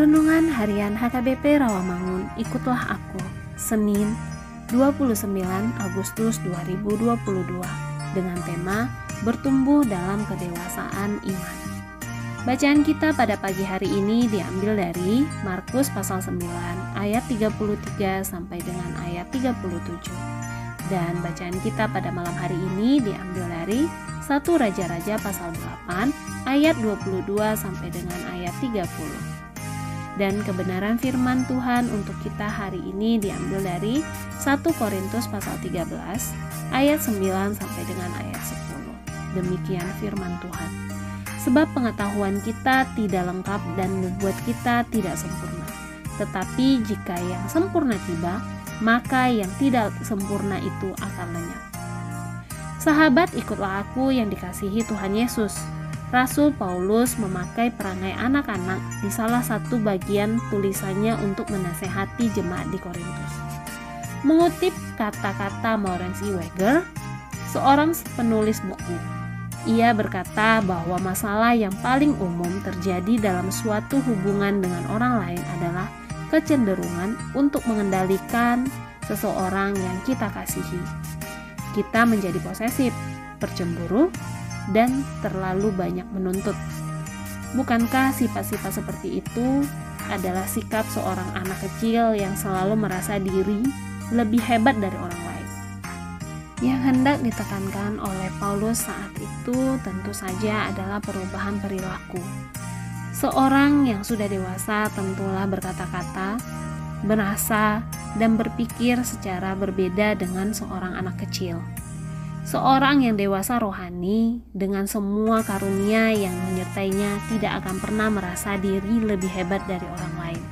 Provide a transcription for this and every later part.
Harian HKBP Rawamangun, ikutlah aku. Senin, 29 Agustus 2022 dengan tema Bertumbuh dalam kedewasaan iman. Bacaan kita pada pagi hari ini diambil dari Markus pasal 9 ayat 33 sampai dengan ayat 37. Dan bacaan kita pada malam hari ini diambil dari 1 Raja-Raja pasal 8 ayat 22 sampai dengan ayat 30. Dan kebenaran firman Tuhan untuk kita hari ini diambil dari 1 Korintus pasal 13 ayat 9 sampai dengan ayat 10. Demikian firman Tuhan. Sebab pengetahuan kita tidak lengkap dan membuat kita tidak sempurna. Tetapi jika yang sempurna tiba, maka yang tidak sempurna itu akan lenyap. Sahabat, ikutlah aku yang dikasihi Tuhan Yesus. Rasul Paulus memakai perangai anak-anak di salah satu bagian tulisannya untuk menasehati jemaat di Korintus. Mengutip kata-kata Maurence E. Weger, seorang penulis buku ia berkata bahwa masalah yang paling umum terjadi dalam suatu hubungan dengan orang lain adalah kecenderungan untuk mengendalikan seseorang yang kita kasihi. Kita menjadi posesif, bercemburu, dan terlalu banyak menuntut. Bukankah sifat-sifat seperti itu adalah sikap seorang anak kecil yang selalu merasa diri lebih hebat dari orang lain? Yang hendak ditekankan oleh Paulus saat itu tentu saja adalah perubahan perilaku. Seorang yang sudah dewasa tentulah berkata-kata, berasa, dan berpikir secara berbeda dengan seorang anak kecil. Seorang yang dewasa rohani dengan semua karunia yang menyertainya tidak akan pernah merasa diri lebih hebat dari orang lain.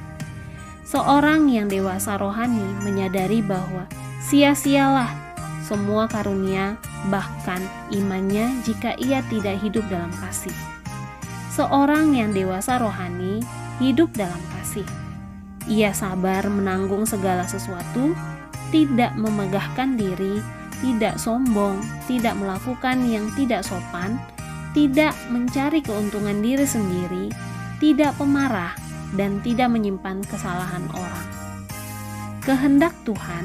Seorang yang dewasa rohani menyadari bahwa sia-sialah semua karunia, bahkan imannya jika ia tidak hidup dalam kasih. Seorang yang dewasa rohani hidup dalam kasih. Ia sabar menanggung segala sesuatu, tidak memegahkan diri, tidak sombong, tidak melakukan yang tidak sopan, tidak mencari keuntungan diri sendiri, tidak pemarah, dan tidak menyimpan kesalahan orang. Kehendak Tuhan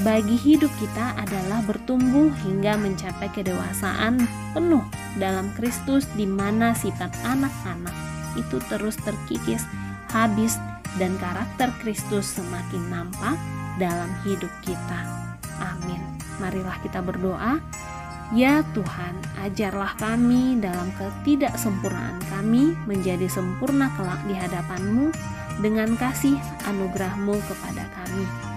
bagi hidup kita adalah bertumbuh hingga mencapai kedewasaan penuh dalam Kristus di mana sifat anak-anak itu terus terkikis habis dan karakter Kristus semakin nampak dalam hidup kita. Amin. Marilah kita berdoa. Ya Tuhan, ajarlah kami dalam ketidaksempurnaan kami menjadi sempurna kelak di hadapan-Mu dengan kasih anugerah-Mu kepada kami.